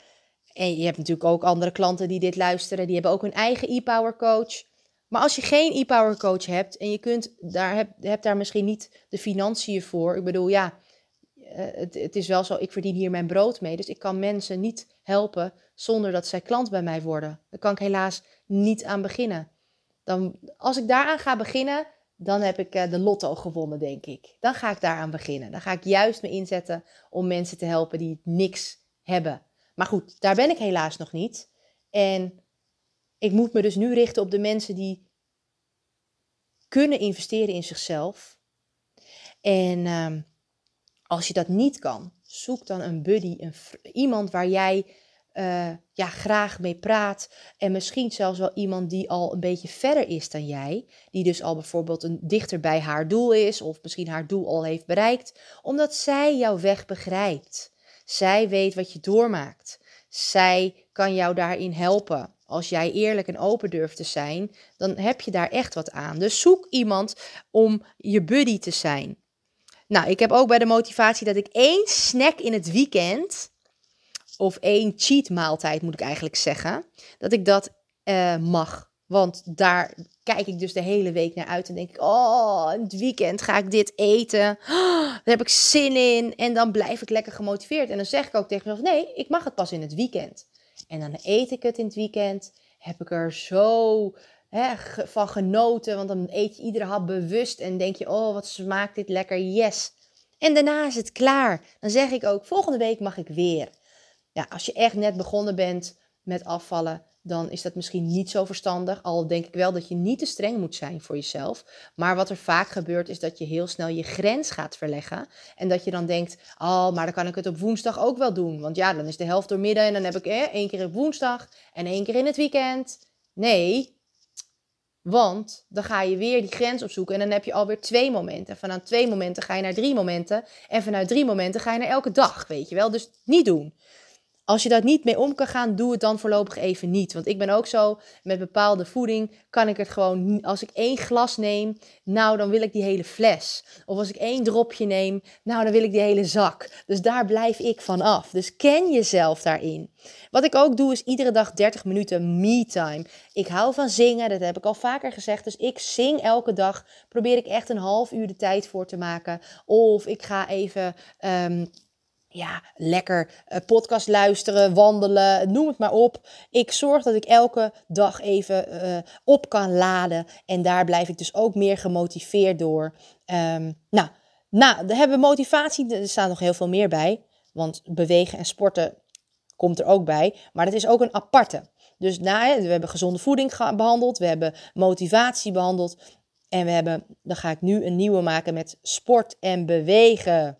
en je hebt natuurlijk ook andere klanten die dit luisteren, die hebben ook hun eigen e-power coach. Maar als je geen e-power coach hebt en je kunt daar, hebt, hebt daar misschien niet de financiën voor. Ik bedoel, ja, eh, het, het is wel zo, ik verdien hier mijn brood mee. Dus ik kan mensen niet helpen zonder dat zij klant bij mij worden. Daar kan ik helaas niet aan beginnen. Dan, als ik daaraan ga beginnen, dan heb ik uh, de lotto gewonnen, denk ik. Dan ga ik daaraan beginnen. Dan ga ik juist me inzetten om mensen te helpen die niks hebben. Maar goed, daar ben ik helaas nog niet. En ik moet me dus nu richten op de mensen die kunnen investeren in zichzelf. En uh, als je dat niet kan, zoek dan een buddy, een, iemand waar jij uh, ja, graag mee praat. En misschien zelfs wel iemand die al een beetje verder is dan jij. Die dus al bijvoorbeeld een dichter bij haar doel is, of misschien haar doel al heeft bereikt, omdat zij jouw weg begrijpt. Zij weet wat je doormaakt. Zij kan jou daarin helpen. Als jij eerlijk en open durft te zijn, dan heb je daar echt wat aan. Dus zoek iemand om je buddy te zijn. Nou, ik heb ook bij de motivatie dat ik één snack in het weekend, of één cheat maaltijd moet ik eigenlijk zeggen, dat ik dat uh, mag. Want daar kijk ik dus de hele week naar uit en denk ik, oh, in het weekend ga ik dit eten. Oh, daar heb ik zin in. En dan blijf ik lekker gemotiveerd. En dan zeg ik ook tegen mezelf, nee, ik mag het pas in het weekend. En dan eet ik het in het weekend. Heb ik er zo hè, van genoten. Want dan eet je iedere hap bewust en denk je, oh, wat smaakt dit lekker, yes. En daarna is het klaar. Dan zeg ik ook, volgende week mag ik weer. Ja, als je echt net begonnen bent met afvallen, dan is dat misschien niet zo verstandig. Al denk ik wel dat je niet te streng moet zijn voor jezelf. Maar wat er vaak gebeurt, is dat je heel snel je grens gaat verleggen. En dat je dan denkt, oh, maar dan kan ik het op woensdag ook wel doen. Want ja, dan is de helft door midden en dan heb ik één keer op woensdag en één keer in het weekend. Nee, want dan ga je weer die grens opzoeken en dan heb je alweer twee momenten. Vanuit twee momenten ga je naar drie momenten. En vanuit drie momenten ga je naar elke dag, weet je wel. Dus niet doen. Als je daar niet mee om kan gaan, doe het dan voorlopig even niet. Want ik ben ook zo, met bepaalde voeding kan ik het gewoon, als ik één glas neem, nou dan wil ik die hele fles. Of als ik één dropje neem, nou dan wil ik die hele zak. Dus daar blijf ik van af. Dus ken jezelf daarin. Wat ik ook doe is iedere dag 30 minuten me-time. Ik hou van zingen, dat heb ik al vaker gezegd. Dus ik zing elke dag. Probeer ik echt een half uur de tijd voor te maken. Of ik ga even ehm, ja, lekker uh, podcast luisteren, wandelen, noem het maar op. Ik zorg dat ik elke dag even uh, op kan laden. En daar blijf ik dus ook meer gemotiveerd door. Um, nou, nou, daar hebben we motivatie. Er staat nog heel veel meer bij. Want bewegen en sporten komt er ook bij. Maar dat is ook een aparte. Dus na, we hebben gezonde voeding behandeld. We hebben motivatie behandeld. En we hebben, dan ga ik nu een nieuwe maken met sport en bewegen.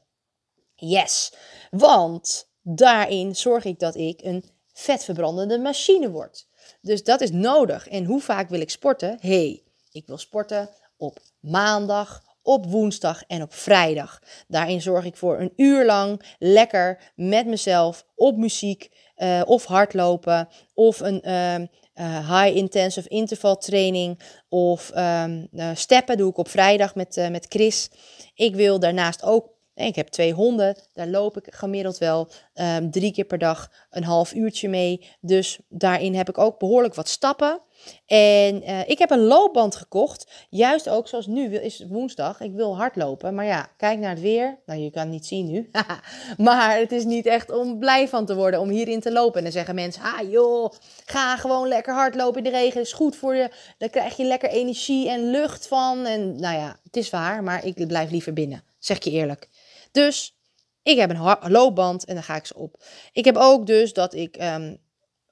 Yes, want daarin zorg ik dat ik een vetverbrandende machine word. Dus dat is nodig. En hoe vaak wil ik sporten? hey, ik wil sporten op maandag, op woensdag en op vrijdag. Daarin zorg ik voor een uur lang lekker met mezelf op muziek uh, of hardlopen of een uh, high intensive interval training of um, steppen doe ik op vrijdag met, met Chris. Ik wil daarnaast ook ik heb twee honden, daar loop ik gemiddeld wel um, drie keer per dag een half uurtje mee. Dus daarin heb ik ook behoorlijk wat stappen. En uh, ik heb een loopband gekocht, juist ook zoals nu is woensdag. Ik wil hardlopen, maar ja, kijk naar het weer. Nou, je kan het niet zien nu. maar het is niet echt om blij van te worden om hierin te lopen. En dan zeggen mensen, ah joh, ga gewoon lekker hardlopen in de regen. Is goed voor je. Dan krijg je lekker energie en lucht van. En nou ja, het is waar, maar ik blijf liever binnen. Zeg je eerlijk. Dus ik heb een loopband en dan ga ik ze op. Ik heb ook dus dat ik um,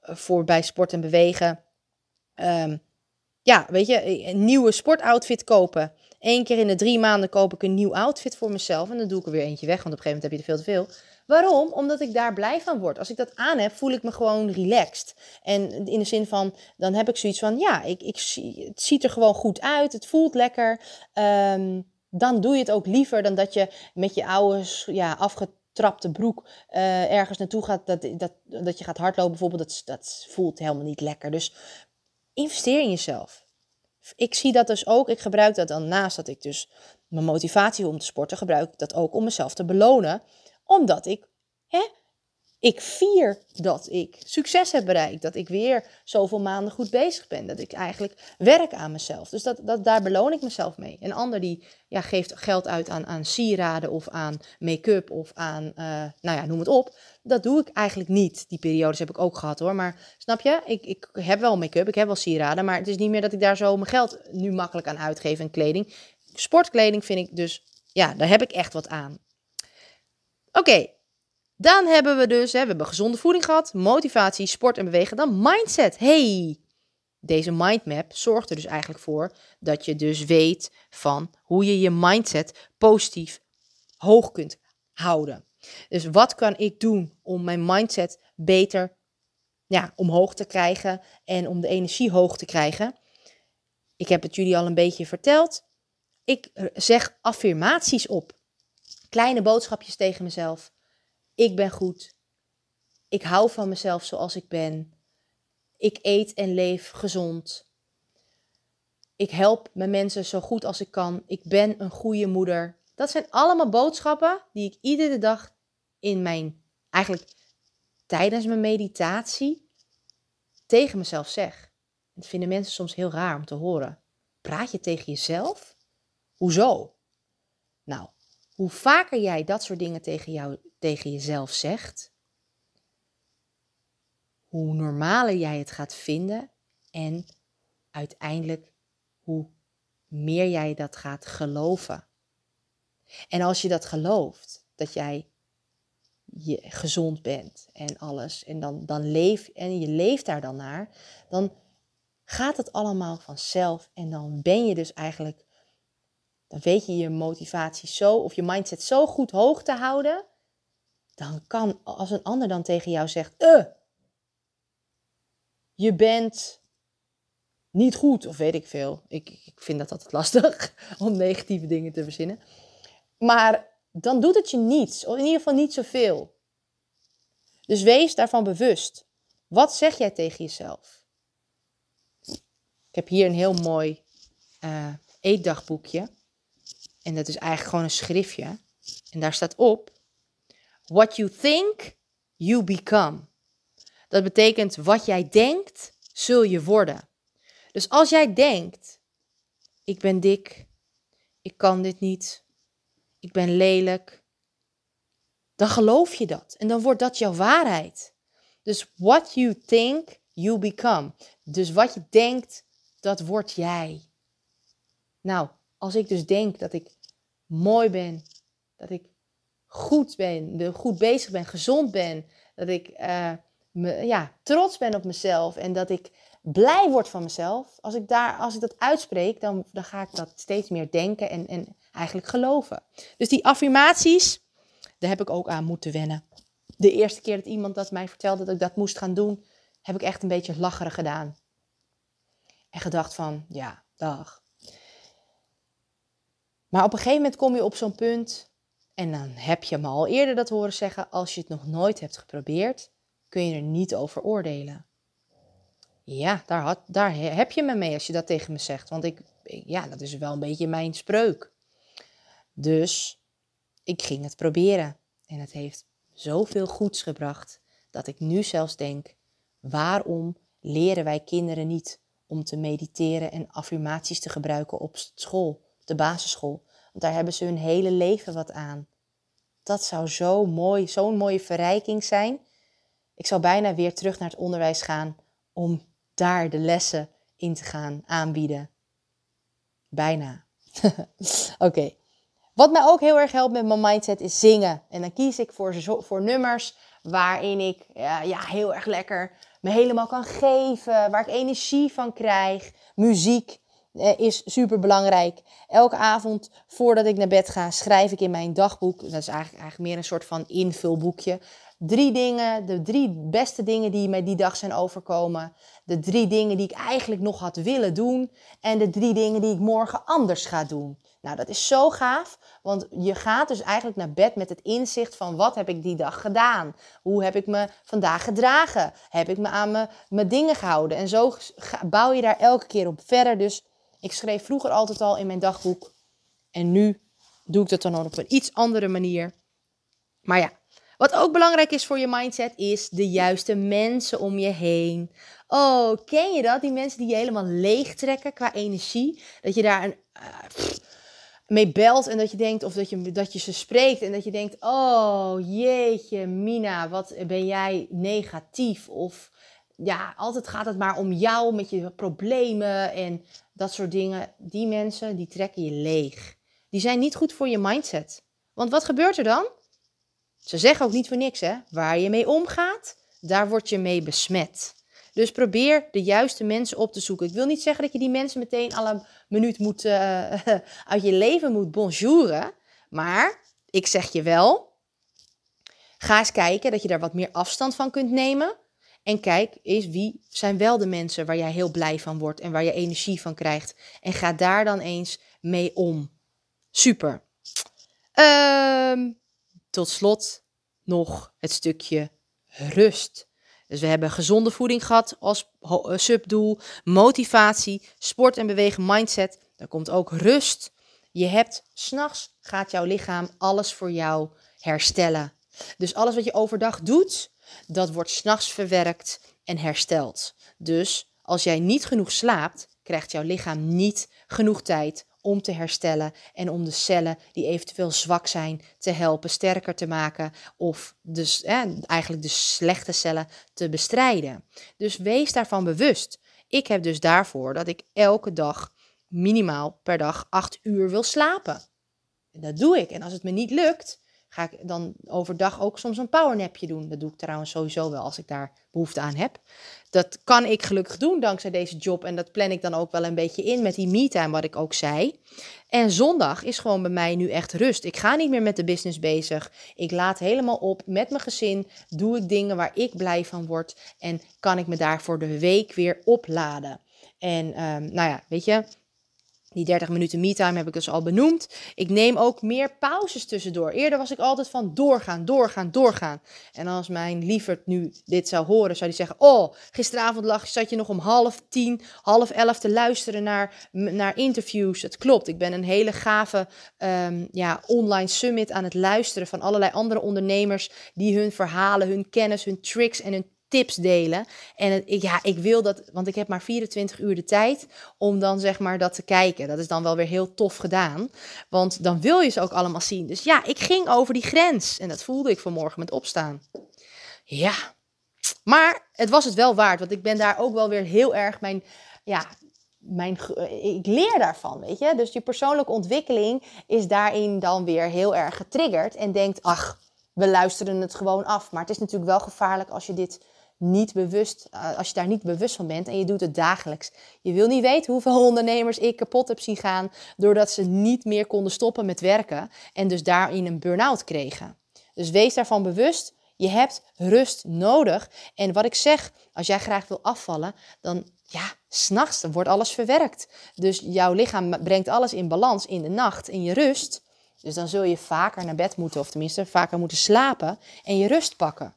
voor bij sport en bewegen, um, ja, weet je, een nieuwe sportoutfit kopen. Eén keer in de drie maanden koop ik een nieuw outfit voor mezelf. En dan doe ik er weer eentje weg, want op een gegeven moment heb je er veel te veel. Waarom? Omdat ik daar blij van word. Als ik dat aan heb, voel ik me gewoon relaxed. En in de zin van, dan heb ik zoiets van, ja, ik, ik, het ziet er gewoon goed uit. Het voelt lekker. Um, dan doe je het ook liever dan dat je met je oude ja, afgetrapte broek uh, ergens naartoe gaat. Dat, dat, dat je gaat hardlopen bijvoorbeeld. Dat, dat voelt helemaal niet lekker. Dus investeer in jezelf. Ik zie dat dus ook. Ik gebruik dat dan naast dat ik dus mijn motivatie om te sporten, gebruik ik dat ook om mezelf te belonen. Omdat ik hè, ik vier dat ik succes heb bereikt. Dat ik weer zoveel maanden goed bezig ben. Dat ik eigenlijk werk aan mezelf. Dus dat, dat, daar beloon ik mezelf mee. Een ander die ja, geeft geld uit aan, aan sieraden of aan make-up of aan, uh, nou ja, noem het op. Dat doe ik eigenlijk niet. Die periodes heb ik ook gehad hoor. Maar snap je, ik, ik heb wel make-up, ik heb wel sieraden. Maar het is niet meer dat ik daar zo mijn geld nu makkelijk aan uitgeef en kleding. Sportkleding vind ik dus, ja, daar heb ik echt wat aan. Oké, dan hebben we dus, hè, we hebben gezonde voeding gehad, motivatie, sport en bewegen. Dan mindset. Hey, deze mindmap zorgt er dus eigenlijk voor dat je dus weet van hoe je je mindset positief hoog kunt houden. Dus wat kan ik doen om mijn mindset beter ja, omhoog te krijgen en om de energie hoog te krijgen? Ik heb het jullie al een beetje verteld. Ik zeg affirmaties op. Kleine boodschapjes tegen mezelf. Ik ben goed. Ik hou van mezelf zoals ik ben. Ik eet en leef gezond. Ik help mijn mensen zo goed als ik kan. Ik ben een goede moeder. Dat zijn allemaal boodschappen die ik iedere dag in mijn, eigenlijk tijdens mijn meditatie, tegen mezelf zeg. Dat vinden mensen soms heel raar om te horen. praat je tegen jezelf? Hoezo? Nou, hoe vaker jij dat soort dingen tegen, jou, tegen jezelf zegt, hoe normaler jij het gaat vinden en uiteindelijk hoe meer jij dat gaat geloven. En als je dat gelooft, dat jij je gezond bent en alles, en dan, dan leef en je leeft daar dan naar, dan gaat het allemaal vanzelf en dan ben je dus eigenlijk, dan weet je je motivatie zo of je mindset zo goed hoog te houden, dan kan als een ander dan tegen jou zegt, uh, je bent niet goed of weet ik veel. Ik, ik vind dat altijd lastig om negatieve dingen te verzinnen. Maar dan doet het je niets, of in ieder geval niet zoveel. Dus wees daarvan bewust. Wat zeg jij tegen jezelf? Ik heb hier een heel mooi uh, eetdagboekje. En dat is eigenlijk gewoon een schriftje. En daar staat op: What you think, you become. Dat betekent wat jij denkt, zul je worden. Dus als jij denkt: ik ben dik, ik kan dit niet, ik ben lelijk, dan geloof je dat. En dan wordt dat jouw waarheid. Dus what you think, you become. Dus wat je denkt, dat word jij. Nou, als ik dus denk dat ik mooi ben, dat ik goed ben, goed bezig ben, gezond ben, dat ik uh, me, ja, trots ben op mezelf en dat ik blij word van mezelf, als ik, daar, als ik dat uitspreek, dan, dan ga ik dat steeds meer denken en, en eigenlijk geloven. Dus die affirmaties, daar heb ik ook aan moeten wennen. De eerste keer dat iemand dat mij vertelde dat ik dat moest gaan doen, heb ik echt een beetje lacherig gedaan. En gedacht van, ja, dag. Maar op een gegeven moment kom je op zo'n punt, en dan heb je me al eerder dat horen zeggen, als je het nog nooit hebt geprobeerd, kun je er niet over oordelen. Ja, daar, had, daar heb je me mee als je dat tegen me zegt. Want ik, ja, dat is wel een beetje mijn spreuk. Dus ik ging het proberen. En het heeft zoveel goeds gebracht dat ik nu zelfs denk: waarom leren wij kinderen niet om te mediteren en affirmaties te gebruiken op school, de basisschool? Daar hebben ze hun hele leven wat aan. Dat zou zo mooi, zo'n mooie verrijking zijn. Ik zou bijna weer terug naar het onderwijs gaan om daar de lessen in te gaan aanbieden. Bijna. Oké. Wat mij ook heel erg helpt met mijn mindset is zingen. En dan kies ik voor, voor nummers waarin ik ja, heel erg lekker me helemaal kan geven. Waar ik energie van krijg. Muziek is super belangrijk. Elke avond voordat ik naar bed ga, schrijf ik in mijn dagboek. Dat is eigenlijk, eigenlijk meer een soort van invulboekje. Drie dingen, de drie beste dingen die mij die dag zijn overkomen. De drie dingen die ik eigenlijk nog had willen doen. En de drie dingen die ik morgen anders ga doen. Nou, dat is zo gaaf, want je gaat dus eigenlijk naar bed met het inzicht van wat heb ik die dag gedaan? Hoe heb ik me vandaag gedragen? Heb ik me aan mijn dingen gehouden? En zo bouw je daar elke keer op verder. Dus ik schreef vroeger altijd al in mijn dagboek. En nu doe ik dat dan op een iets andere manier. Maar ja, wat ook belangrijk is voor je mindset is de juiste mensen om je heen. Oh, ken je dat? Die mensen die je helemaal leeg trekken qua energie. Dat je daar een, uh, mee belt en dat je denkt, of dat je, dat je ze spreekt en dat je denkt: Oh jeetje, Mina, wat ben jij negatief? Of ja, altijd gaat het maar om jou met je problemen en dat soort dingen. Die mensen, die trekken je leeg. Die zijn niet goed voor je mindset. Want wat gebeurt er dan? Ze zeggen ook niet voor niks, hè? Waar je mee omgaat, daar word je mee besmet. Dus probeer de juiste mensen op te zoeken. Ik wil niet zeggen dat je die mensen meteen alle minuut moet, uh, uit je leven moet bonjouren. Maar ik zeg je wel, ga eens kijken dat je daar wat meer afstand van kunt nemen. En kijk eens wie zijn wel de mensen waar jij heel blij van wordt en waar je energie van krijgt. En ga daar dan eens mee om. Super. Ehm, tot slot nog het stukje rust. Dus we hebben gezonde voeding gehad als eh, subdoel, motivatie, sport en bewegen mindset. Daar komt ook rust. Je hebt s'nachts gaat jouw lichaam alles voor jou herstellen. Dus alles wat je overdag doet, dat wordt s'nachts verwerkt en hersteld. Dus als jij niet genoeg slaapt, krijgt jouw lichaam niet genoeg tijd om te herstellen en om de cellen die eventueel zwak zijn te helpen sterker te maken of dus eigenlijk de slechte cellen te bestrijden. Dus wees daarvan bewust. Ik heb dus daarvoor dat ik elke dag minimaal per dag 8 uur wil slapen. En dat doe ik. En als het me niet lukt, ga ik dan overdag ook soms een powernapje doen. Dat doe ik trouwens sowieso wel als ik daar behoefte aan heb. Dat kan ik gelukkig doen dankzij deze job. En dat plan ik dan ook wel een beetje in met die me-time, wat ik ook zei. En zondag is gewoon bij mij nu echt rust. Ik ga niet meer met de business bezig. Ik laat helemaal op met mijn gezin. Doe ik dingen waar ik blij van word. En kan ik me daarvoor de week weer opladen. En um, nou ja, weet je, die 30 minuten me-time heb ik dus al benoemd. Ik neem ook meer pauzes tussendoor. Eerder was ik altijd van doorgaan, doorgaan, doorgaan. En als mijn lieverd nu dit zou horen, zou hij zeggen: Oh, gisteravond lag, zat je nog om half tien, half elf te luisteren naar, naar interviews. Het klopt. Ik ben een hele gave um, ja, online summit aan het luisteren van allerlei andere ondernemers die hun verhalen, hun kennis, hun tricks en hun tips delen. En ik, ja, ik wil dat, want ik heb maar 24 uur de tijd om dan zeg maar dat te kijken. Dat is dan wel weer heel tof gedaan, want dan wil je ze ook allemaal zien. Dus ja, ik ging over die grens en dat voelde ik vanmorgen met opstaan. Ja, maar het was het wel waard, want ik ben daar ook wel weer heel erg mijn, ja, mijn, ik leer daarvan, weet je. Dus je persoonlijke ontwikkeling is daarin dan weer heel erg getriggerd en denkt, ach, we luisteren het gewoon af. Maar het is natuurlijk wel gevaarlijk als je dit niet bewust, eh, als je daar niet bewust van bent en je doet het dagelijks. Je wil niet weten hoeveel ondernemers ik kapot heb zien gaan doordat ze niet meer konden stoppen met werken en dus daarin een burn-out kregen. Dus wees daarvan bewust. Je hebt rust nodig. En wat ik zeg, als jij graag wil afvallen, dan ja, s'nachts wordt alles verwerkt. Dus jouw lichaam brengt alles in balans in de nacht, in je rust. Dus dan zul je vaker naar bed moeten, of tenminste vaker moeten slapen en je rust pakken.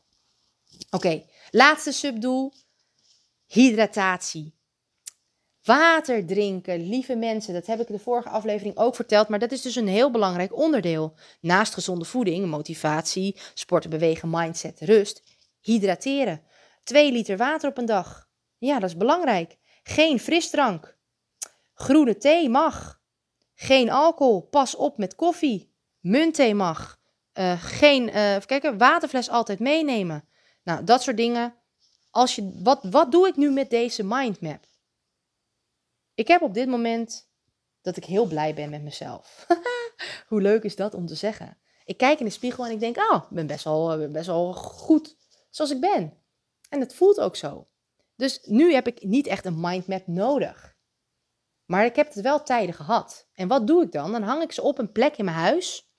Oké, Laatste subdoel, hydratatie. Water drinken, lieve mensen, dat heb ik de vorige aflevering ook verteld, maar dat is dus een heel belangrijk onderdeel. Naast gezonde voeding, motivatie, sporten, bewegen, mindset, rust, hydrateren. 2 liter water op een dag. Ja, dat is belangrijk. Geen frisdrank. Groene thee mag. Geen alcohol. Pas op met koffie. Muntthee mag. Uh, geen, uh, kijken, waterfles altijd meenemen. Nou, dat soort dingen. Als je, wat, wat doe ik nu met deze mindmap? Ik heb op dit moment dat ik heel blij ben met mezelf. Hoe leuk is dat om te zeggen? Ik kijk in de spiegel en ik denk, oh, ik ben best wel, best wel goed zoals ik ben. En het voelt ook zo. Dus nu heb ik niet echt een mindmap nodig. Maar ik heb het wel tijden gehad. En wat doe ik dan? Dan hang ik ze op een plek in mijn huis.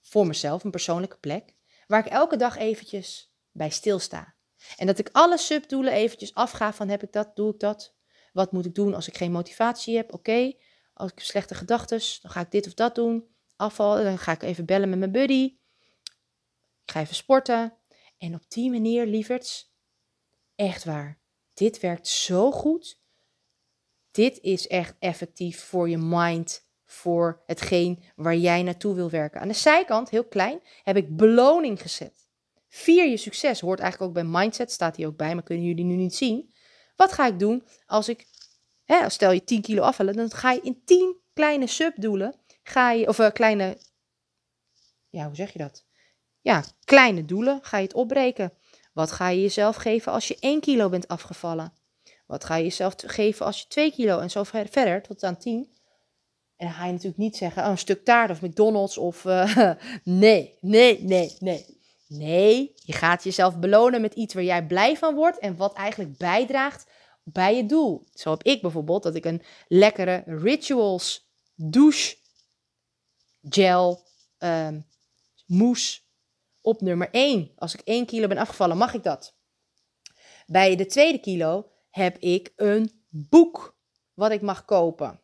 Voor mezelf, een persoonlijke plek. Waar ik elke dag eventjes bij stilsta. En dat ik alle subdoelen eventjes afga van heb ik dat, doe ik dat? Wat moet ik doen als ik geen motivatie heb? Oké, als ik slechte gedachten, dan ga ik dit of dat doen. Afval, dan ga ik even bellen met mijn buddy. Ik ga even sporten. En op die manier, lieverds, echt waar, dit werkt zo goed. Dit is echt effectief voor je mind, voor hetgeen waar jij naartoe wil werken. Aan de zijkant, heel klein, heb ik beloning gezet. Vier je succes hoort eigenlijk ook bij mindset, staat hier ook bij, maar kunnen jullie nu niet zien. Wat ga ik doen als ik, hè, stel je 10 kilo afvallen, dan ga je in 10 kleine subdoelen, ga je, of uh, kleine, ja, hoe zeg je dat? Ja, kleine doelen, ga je het opbreken. Wat ga je jezelf geven als je 1 kilo bent afgevallen? Wat ga je jezelf geven als je 2 kilo en zo verder tot aan 10? En dan ga je natuurlijk niet zeggen, oh, een stuk taart of McDonald's of uh, nee, nee, nee, nee. Nee, je gaat jezelf belonen met iets waar jij blij van wordt en wat eigenlijk bijdraagt bij je doel. Zo heb ik bijvoorbeeld dat ik een lekkere rituals douche gel um, mousse op nummer 1. Als ik 1 kilo ben afgevallen, mag ik dat. Bij de tweede kilo heb ik een boek wat ik mag kopen.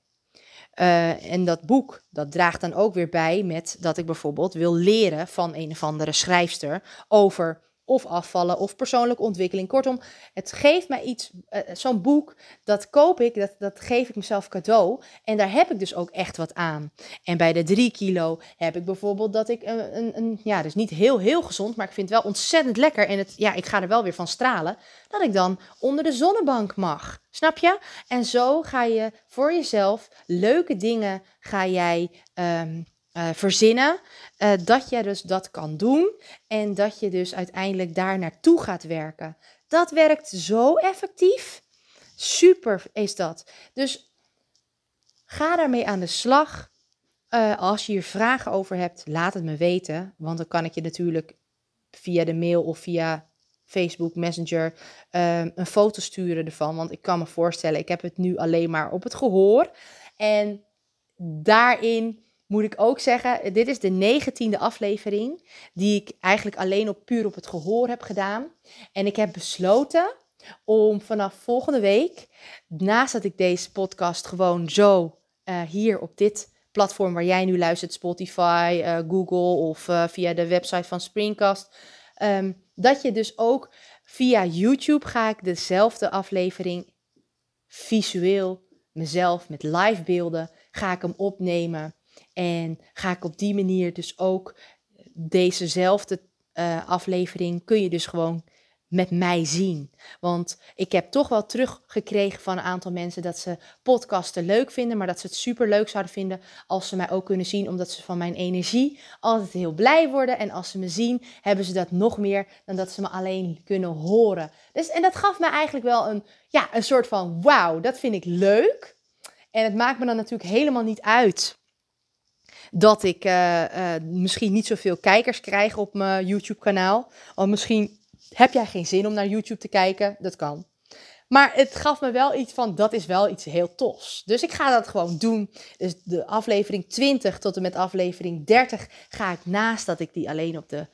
Uh, en dat boek, dat draagt dan ook weer bij met dat ik bijvoorbeeld wil leren van een of andere schrijfster over of afvallen of persoonlijke ontwikkeling. Kortom, het geeft mij iets, uh, zo'n boek, dat koop ik, dat, dat geef ik mezelf cadeau. En daar heb ik dus ook echt wat aan. En bij de 3 kilo heb ik bijvoorbeeld dat ik een, een, een ja, dus niet heel, heel gezond, maar ik vind het wel ontzettend lekker. En het, ja, ik ga er wel weer van stralen, dat ik dan onder de zonnebank mag. Snap je? En zo ga je voor jezelf leuke dingen ga jij um, uh, verzinnen. Uh, dat je dus dat kan doen en dat je dus uiteindelijk daar naartoe gaat werken. Dat werkt zo effectief. Super is dat. Dus ga daarmee aan de slag. Uh, als je hier vragen over hebt, laat het me weten. Want dan kan ik je natuurlijk via de mail of via Facebook Messenger een foto sturen ervan. Want ik kan me voorstellen, ik heb het nu alleen maar op het gehoor. En daarin moet ik ook zeggen, dit is de negentiende aflevering die ik eigenlijk alleen op puur op het gehoor heb gedaan. En ik heb besloten om vanaf volgende week, naast dat ik deze podcast gewoon zo uh, hier op dit platform waar jij nu luistert, Spotify, uh, Google of uh, via de website van Springcast, um, dat je dus ook via YouTube ga ik dezelfde aflevering visueel mezelf met live beelden ga ik hem opnemen en ga ik op die manier dus ook dezezelfde uh, aflevering kun je dus gewoon met mij zien. Want ik heb toch wel teruggekregen van een aantal mensen dat ze podcasten leuk vinden, maar dat ze het super leuk zouden vinden als ze mij ook kunnen zien, omdat ze van mijn energie altijd heel blij worden. En als ze me zien, hebben ze dat nog meer dan dat ze me alleen kunnen horen. Dus, en dat gaf me eigenlijk wel een, ja, een soort van wauw, dat vind ik leuk. En het maakt me dan natuurlijk helemaal niet uit dat ik uh, uh, misschien niet zoveel kijkers krijg op mijn YouTube-kanaal. Of misschien heb jij geen zin om naar YouTube te kijken. Dat kan. Maar het gaf me wel iets van, dat is wel iets heel tofs. Dus ik ga dat gewoon doen. Dus de aflevering 20 tot en met aflevering 30 ga ik naast dat ik die alleen op de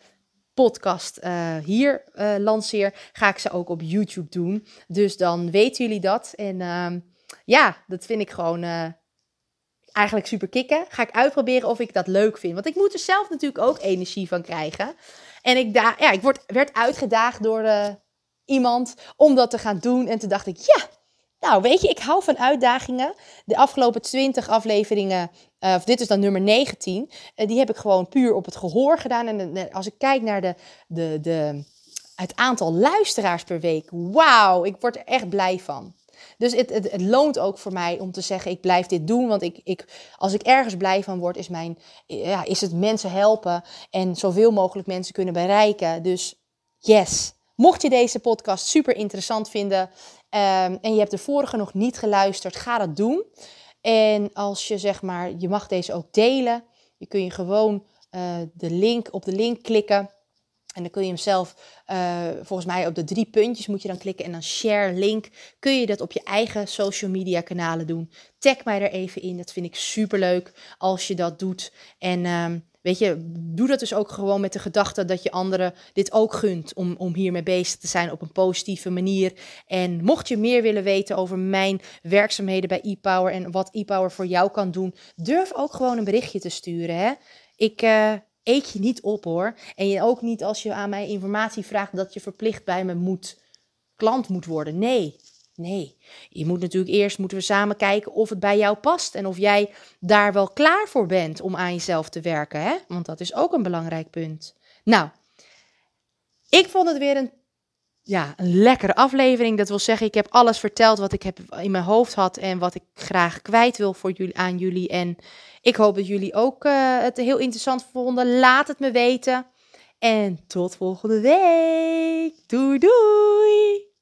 podcast uh, hier lanceer, ga ik ze ook op YouTube doen. Dus dan weten jullie dat. En uh, ja, dat vind ik gewoon eigenlijk super kicken. Ga ik uitproberen of ik dat leuk vind. Want ik moet er zelf natuurlijk ook energie van krijgen. En ik, da ja, ik word, werd uitgedaagd door uh, iemand om dat te gaan doen. En toen dacht ik, ja, nou weet je, ik hou van uitdagingen. De afgelopen 20 afleveringen, uh, of dit is dan nummer 19, uh, die heb ik gewoon puur op het gehoor gedaan. En als ik kijk naar de, de, de, het aantal luisteraars per week, wauw, ik word er echt blij van. Dus het, het, het, loont ook voor mij om te zeggen: ik blijf dit doen. Want ik, ik, als ik ergens blij van word, is, mijn, ja, is het mensen helpen en zoveel mogelijk mensen kunnen bereiken. Dus yes. Mocht je deze podcast super interessant vinden um, en je hebt de vorige nog niet geluisterd, ga dat doen. En als je zeg maar, je mag deze ook delen. Je kun je gewoon uh, de link op de link klikken. En dan kun je hem zelf, uh, volgens mij op de drie puntjes moet je dan klikken en dan share link. Kun je dat op je eigen social media kanalen doen. Tag mij er even in, dat vind ik super leuk als je dat doet. En um, weet je, doe dat dus ook gewoon met de gedachte dat je anderen dit ook gunt om, om hiermee bezig te zijn op een positieve manier. En mocht je meer willen weten over mijn werkzaamheden bij ePower en wat ePower voor jou kan doen, durf ook gewoon een berichtje te sturen. Hè? Ik... Uh, eet je niet op hoor. En je ook niet als je aan mij informatie vraagt dat je verplicht bij me moet, klant moet worden. Nee, nee. Je moet natuurlijk eerst moeten we samen kijken of het bij jou past en of jij daar wel klaar voor bent om aan jezelf te werken. Hè? Want dat is ook een belangrijk punt. Nou, ik vond het weer een ja, een lekkere aflevering. Dat wil zeggen, ik heb alles verteld wat ik heb in mijn hoofd had en wat ik graag kwijt wil voor jullie, aan jullie. En ik hoop dat jullie ook uh, het heel interessant vonden. Laat het me weten. En tot volgende week. Doei doei!